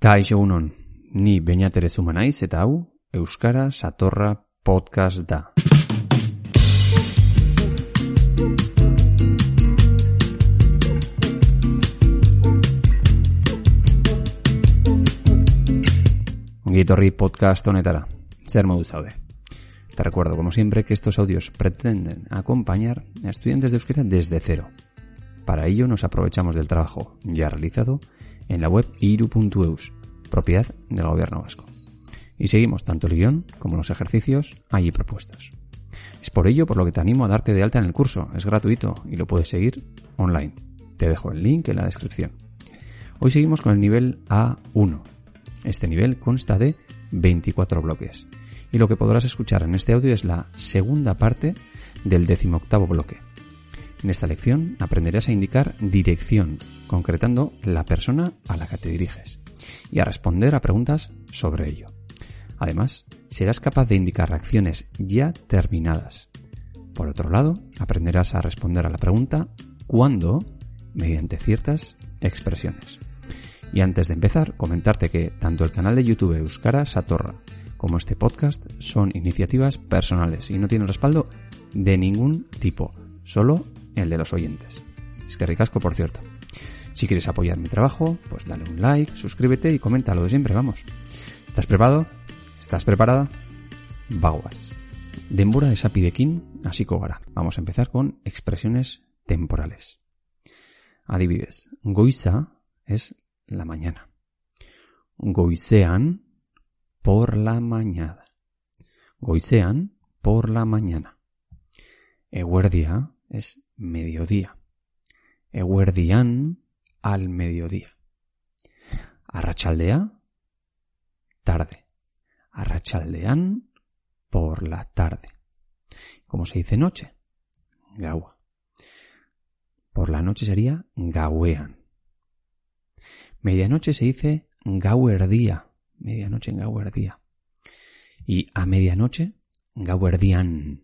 Kaixo unon, ni beñatere zuma naiz eta Euskara Satorra Podcast da. Ongi podcast honetara, zer modu zaude. Te recuerdo, como siempre, que estos audios pretenden acompañar a estudiantes de euskera desde cero. Para ello nos aprovechamos del trabajo ya realizado en la web iru.eus, propiedad del gobierno vasco. Y seguimos tanto el guion como los ejercicios allí propuestos. Es por ello por lo que te animo a darte de alta en el curso. Es gratuito y lo puedes seguir online. Te dejo el link en la descripción. Hoy seguimos con el nivel A1. Este nivel consta de 24 bloques. Y lo que podrás escuchar en este audio es la segunda parte del decimoctavo bloque. En esta lección aprenderás a indicar dirección, concretando la persona a la que te diriges, y a responder a preguntas sobre ello. Además, serás capaz de indicar acciones ya terminadas. Por otro lado, aprenderás a responder a la pregunta ¿cuándo? mediante ciertas expresiones. Y antes de empezar, comentarte que tanto el canal de YouTube Euskara Satorra como este podcast son iniciativas personales y no tienen respaldo de ningún tipo, solo el de los oyentes. Es que ricasco, por cierto. Si quieres apoyar mi trabajo, pues dale un like, suscríbete y comenta lo de siempre, vamos. ¿Estás preparado? ¿Estás preparada? Baguas. Denbora esapidekin hasiko gara. Vamos a empezar con expresiones temporales. Adibidez, goiza es la mañana. Goizean, por la mañana. Goizean, por la mañana. Eguerdia es mediodía. Eguerdian, al mediodía. Arrachaldea, tarde. Arrachaldean, por la tarde. ¿Cómo se dice noche? Gaua. Por la noche sería gauean. Medianoche se dice gauerdía. Medianoche en gauerdía. Y a medianoche, gauerdian.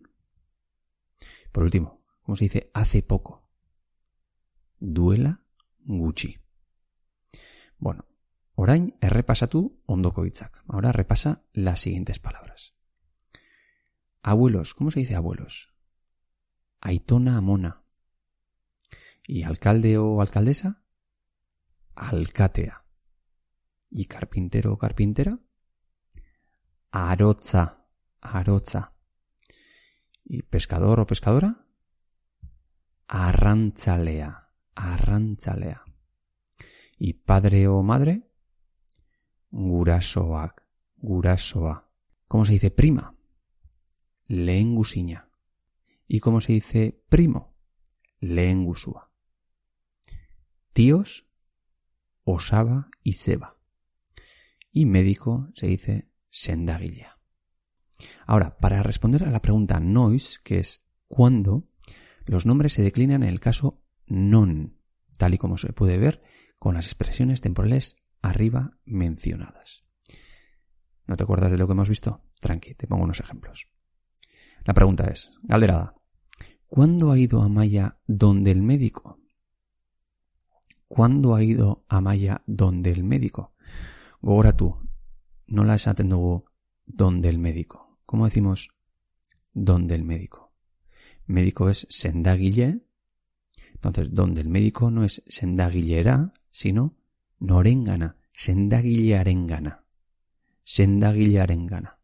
Por último, ¿cómo se dice hace poco? Duela Gucci. Bueno, orain errepasatu ondoko hitzak. Ahora repasa las siguientes palabras. Abuelos, ¿cómo se dice abuelos? Aitona amona. ¿Y alcalde o alcaldesa? Alcatea. ¿Y carpintero o carpintera? Arotza, arotza. ¿Y pescador o pescadora? Arrantzalea, arrantzalea. ¿Y padre o madre? Gurasoak, gurasoa. ¿Cómo se dice prima? Lengusiña. ¿Y cómo se dice primo? Lengusua. Tíos, osaba y seba. Y médico se dice sendagilla. Ahora, para responder a la pregunta nois, que es ¿cuándo?, los nombres se declinan en el caso non, tal y como se puede ver con las expresiones temporales arriba mencionadas. ¿No te acuerdas de lo que hemos visto? Tranqui, te pongo unos ejemplos. La pregunta es, Galderada, ¿cuándo ha ido Amaya donde el médico? ¿Cuándo ha ido Amaya donde el médico? Gogora tú, no la atendo donde el médico. ¿Cómo decimos donde el médico? Médico es sendaguille. Entonces, donde el médico no es sendaguillera, sino norengana, sendaguillearengana. Sendaguillearengana.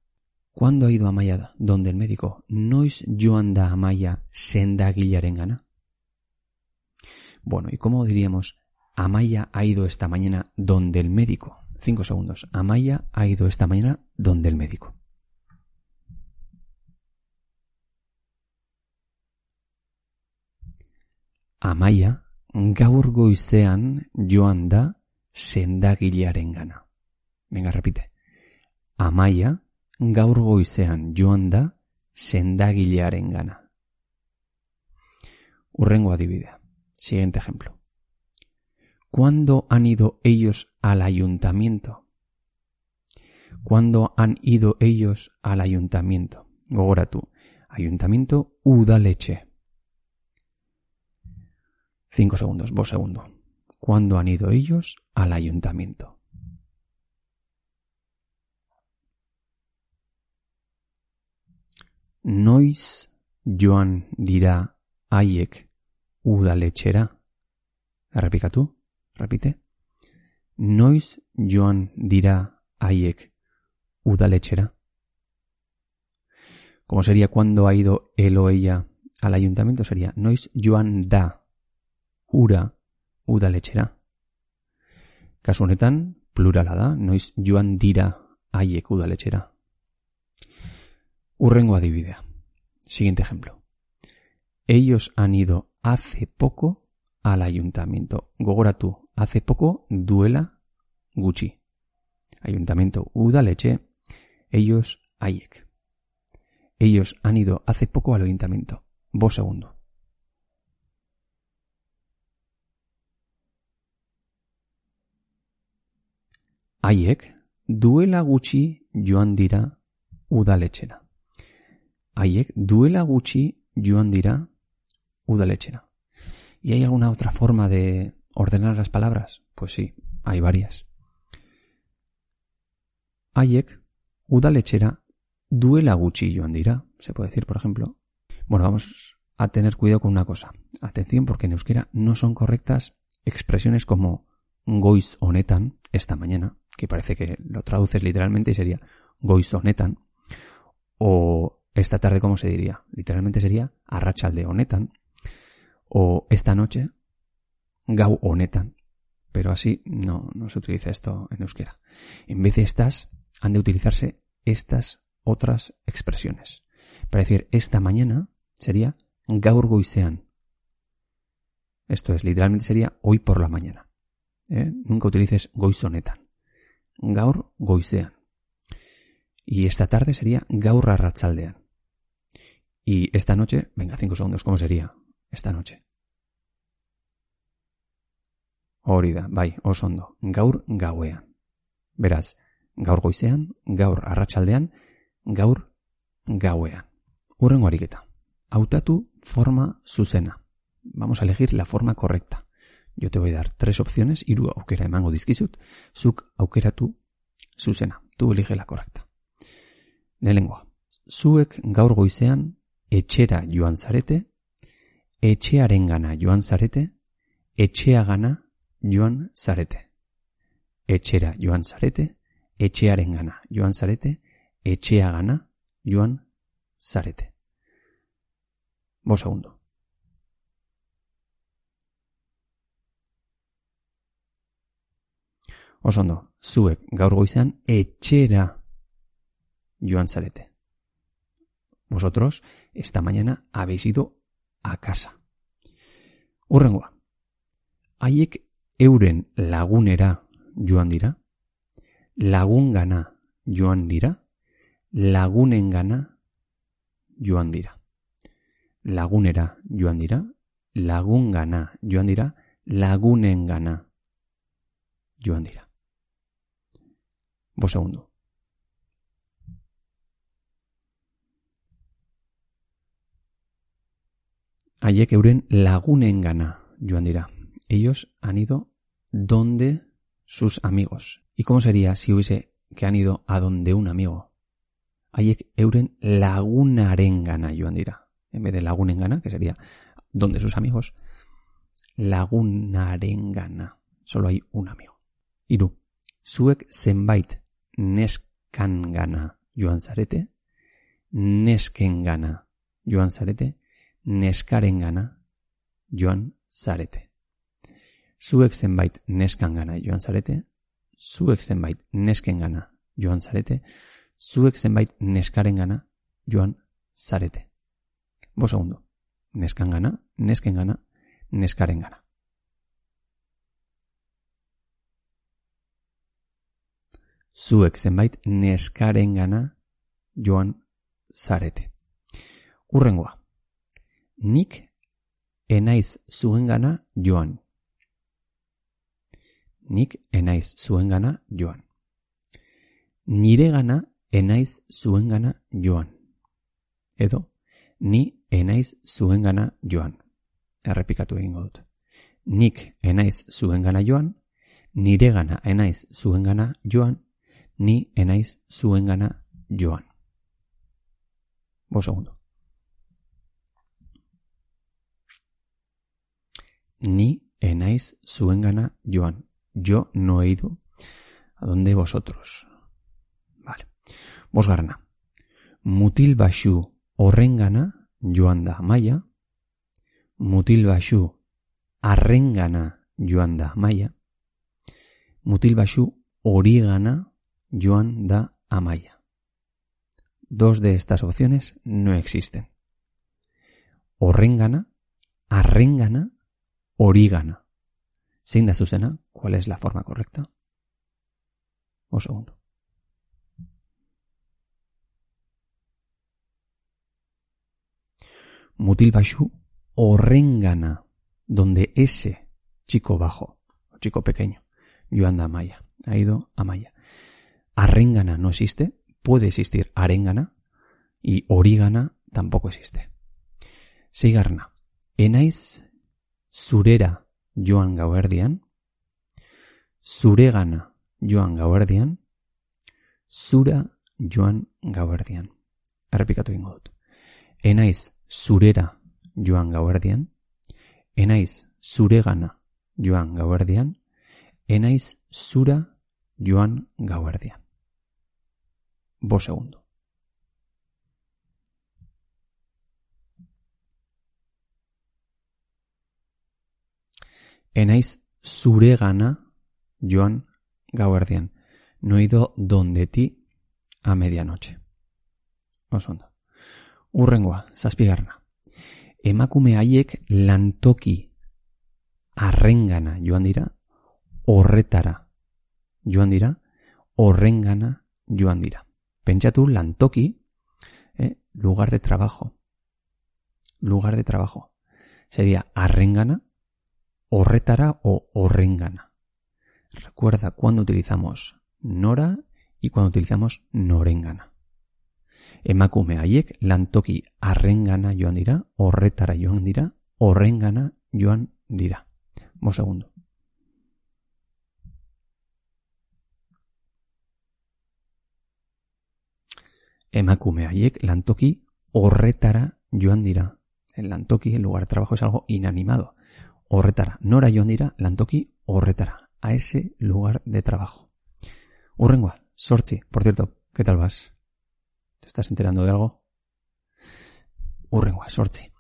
¿Cuándo ha ido Amaya donde el médico? ¿No es joan da Amaya sendaguillearengana? Bueno, ¿y cómo diríamos Amaya ha ido esta mañana donde el médico? Cinco segundos. Amaya ha ido esta mañana donde el médico. Amaya gaur goizean joan da sendagilearen gana. Venga, repite. Amaya gaur goizean joan da sendagilearen gana. Urrengo adibidea. Siguiente ejemplo. ¿Cuándo han ido ellos al ayuntamiento? ¿Cuándo han ido ellos al ayuntamiento? Gogora tú. Ayuntamiento Udaleche. Cinco segundos, vos segundo. ¿Cuándo han ido ellos al ayuntamiento? Noiz joan dira haiek udaletxera? tú, repite. Nois joan dira haiek udaletxera? ¿Cómo sería cuando ha ido él o ella al ayuntamiento? Sería nois, joan da ura udaletxera. Kasu honetan, plurala da, noiz joan dira haiek udaletxera. Urrengo adibidea. Siguiente ejemplo. Ellos han ido hace poco al ayuntamiento. Gogoratu, hace poco duela gucci. Ayuntamiento udaletxe, ellos haiek. Ellos han ido hace poco al ayuntamiento. Vos segundo. Haiek duela gutxi joan dira udaletxera. Haiek duela gutxi joan dira udaletxera. ¿Y hay alguna otra forma de ordenar las palabras? Pues sí, hay varias. Haiek udaletxera duela gutxi joan. Se puede decir, por ejemplo. Bueno, vamos a tener cuidado con una cosa. Atención porque en euskera no son correctas expresiones como goiz honetan, esta mañana, que parece que lo traduces literalmente y sería goiz honetan, o esta tarde, ¿cómo se diría? Literalmente sería arrachalde honetan, o esta noche, gau honetan, pero así no, no se utiliza esto en euskera. En vez de estas, han de utilizarse estas otras expresiones. Para decir esta mañana sería gaur goizean. Esto es, literalmente sería hoy por la mañana. ¿eh? Nunca utilices goizonetan. Gaur goizean. Y esta tarde sería gaur arratsaldean. Y esta noche, venga, cinco segundos, ¿cómo sería? Esta noche. Hori da, bai, oso. Gaur gauean. Beraz, gaur goizean, gaur arratsaldean, gaur gauean. Urrengo ariketa. Hautatu forma zuzena. Vamos a elegir la forma correcta. Yo te voy a dar tres opciones, hiru aukera emango dizkizut, zuk aukeratu zuzena. Tú elige la correcta. Lehenengoa. Zuek gaur goizean etxera joan zarete, etxearengana joan zarete, etxeagana joan zarete. Etxera joan zarete, etxearengana joan zarete, etxeagana joan zarete. Bo segundo. Osondo, zuek gaur goizean etxera joan zarete. Vosotros, esta mañana, habéis ido a casa. Urrengoa. Haiek euren lagunera joan dira? Lagungana joan dira? Lagunengana joan dira? Lagunera joan dira? Lagungana joan dira? Lagunengana joan dira? Bo segundo. Haiek euren lagunengana joan dira. Ellos han ido donde sus amigos. ¿Y cómo sería si hubiese que han ido a donde un amigo? Haiek euren lagunarengana joan dira. En vez de lagunengana, que sería donde sus amigos, lagunarengana. Solo hay un amigo. Iru, zuek zenbait neskangana joan zarete, neskengana joan zarete, neskarengana joan zarete. Zuek zenbait neskangana joan zarete, zuek zenbait neskengana joan zarete, zuek zenbait neskarengana joan zarete. Bo segundo, neskangana, neskengana, neskarengana. Zuek zenbait neskarengana joan zarete. Urrengoa. Nik enaiz zuengana joan. Nik enaiz zuengana joan. Niregana enaiz zuengana joan. Edo, ni enaiz zuengana joan. Errepikatu egingo dut. Nik enaiz zuengana joan, niregana enaiz zuengana joan, ni enaiz zuengana joan. Vos segundo. Ni enais suengana joan. Yo no he ido a donde vosotros. Vale. Vos garna. Mutil bashu horrengana joan da maia. Mutil bashu arrengana joan da maia. Mutil bashu origana joan da amaya. Dos de estas opciones no existen. Horrengana, arrengana, origana. Sin da Susana, ¿cuál es la forma correcta? Un segundo. Mutilbashu horrengana, donde ese chico bajo, o chico pequeño, yo anda a Maya, ha ido a Maya. Arrengana no existe, puede existir arengana, y origana tampoco existe. Sigarna. Enaiz surera joan gauerdian, zuregana joan gauerdian, zura joan gauerdian. Errepikatu ingo dut. Enaiz zurera joan gauerdian, enaiz zuregana joan gauerdian, enaiz zura joan gauerdian. Bo segundo. Enaiz zuregana joan gauerdian. No ido donde ti a medianoche. Osondo. Urrengoa, zazpigarna. Emakume haiek lantoki arrengana joan dira, horretara joan dira, horrengana joan dira. Pentsatu lantoki, eh, lugar de trabajo. Lugar de trabajo. Sería arrengana, horretara o horrengana. Recuerda cuando utilizamos nora y cuando utilizamos norengana. Emakume haiek lantoki arrengana joan dira, horretara joan dira, horrengana joan dira. Mo segundo. Emakume haiek lantoki horretara joan dira. El lantoki, el lugar de trabajo, es algo inanimado. Horretara. Nora joan dira, lantoki horretara. A ese lugar de trabajo. Urrengua, sortzi. Por cierto, ¿qué tal vas? ¿Te estás enterando de algo? Urrengua, sortzi.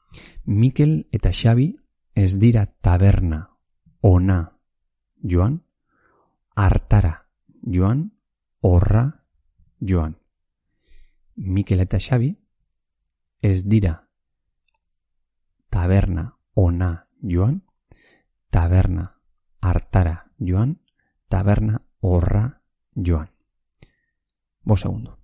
Mikel eta Xabi ez dira taberna ona joan, hartara joan, horra joan. Mikel eta Xabi ez dira taberna ona joan, taberna hartara joan, taberna horra joan. Bo segundo.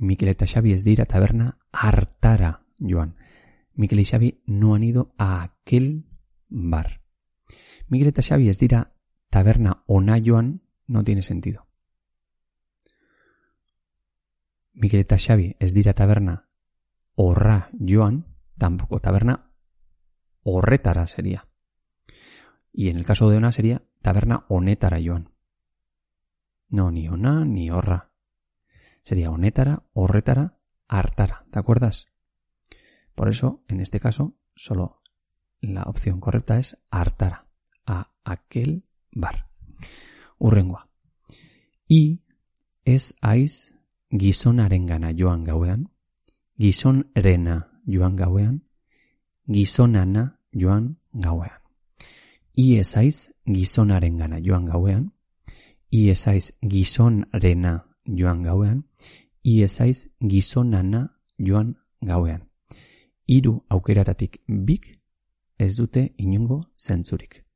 Mikel eta Xavi ez dira taberna hartara joan. Mikel y Xavi no han ido a aquel bar. Mikel eta Xavi ez dira taberna ona joan no tiene sentido. Mikel eta Xavi ez dira taberna horra joan, tampoco taberna horretara sería. Y en el caso de ona sería taberna honetara joan. No, ni ona ni horra. Sería honetara, horretara, hartara. ¿Te acuerdas? Por eso, en este caso, solo la opción correcta es hartara. A aquel bar. Urrengua. Y es aiz gizonarengana joan gauean, gizonrena joan gauean, gizonana joan gauean. I esaiz gizonarengana joan gauean, i esaiz gizonrena joan gauean, i esaiz gizonana joan gauean. Hiru aukeratatik bik ez dute inungo zentzurik.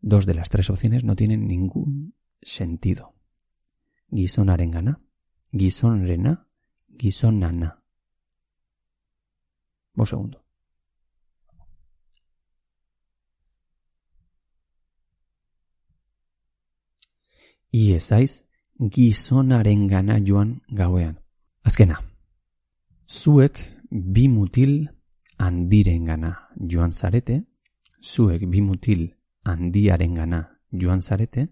Dos de las tres opciones no tienen ningún sentido. Gizonarengana, gizonrena, gizonana. Bo segundo. I esaiz gizonarengana joan gauean. Azkena. Zuek bi mutil handirengana joan zarete, zuek bi mutil handiarengana joan zarete,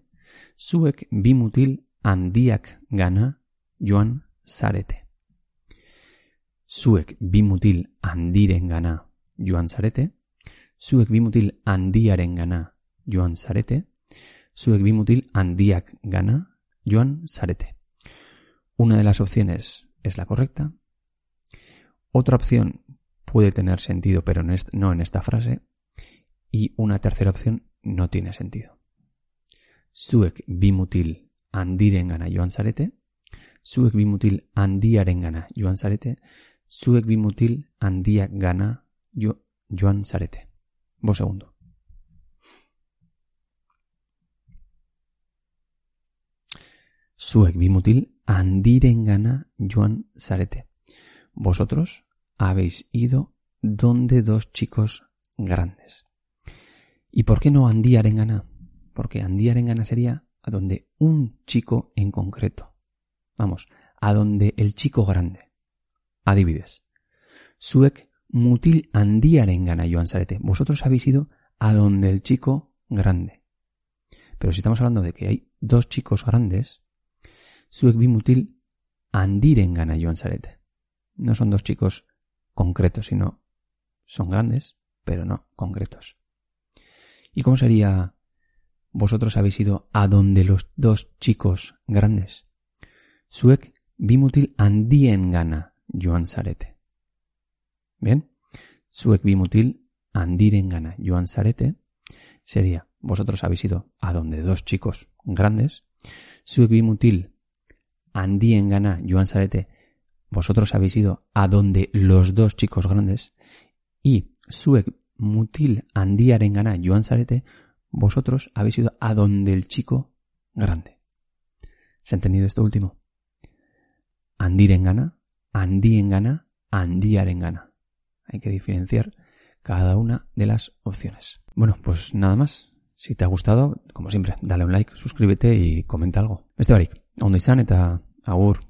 zuek bi mutil handiak gana joan zarete. Zuek bi mutil handiren gana joan zarete, zuek bi mutil handiaren gana joan zarete, zuek bi mutil handiak gana joan zarete. Una de las opciones es la correcta. Otra opción puede tener sentido, pero no en esta frase. Y una tercera opción no tiene sentido. Zuek bimutil andirengana joan zarete, zuek bimutil handiarengana joan zarete, zuek bimutil handiak gana jo, joan zarete. Bo segundo. Zuek bimutil andirengana joan zarete. Vosotros habéis ido donde dos chicos grandes. ¿Y por qué no Andí Arengana? Porque Andí Arengana sería a donde un chico en concreto. Vamos, a donde el chico grande. Adivides. Suek mutil Andí Arengana, Joan Sarete. Vosotros habéis ido a donde el chico grande. Pero si estamos hablando de que hay dos chicos grandes, Suek bimutil Andirengana, Joan Sarete. No son dos chicos concretos, sino son grandes, pero no concretos. ¿Y cómo sería vosotros habéis ido a donde los dos chicos grandes? Suek bimutil andien gana Joan. Bien, Suek bimutil andiren gana Joan Sarete sería vosotros habéis ido a donde dos chicos grandes. Suek bimutil andien gana Joan Sarete vosotros habéis ido a donde los dos chicos grandes. Y Suek mutil gana Joan Sarete, vosotros habéis ido a donde el chico grande. ¿Se ha entendido esto último? Andirengana, andiengana, gana Hay que diferenciar cada una de las opciones. Bueno, pues nada más. Si te ha gustado, como siempre, dale un like, suscríbete y comenta algo. Este barik, ondo izan agur.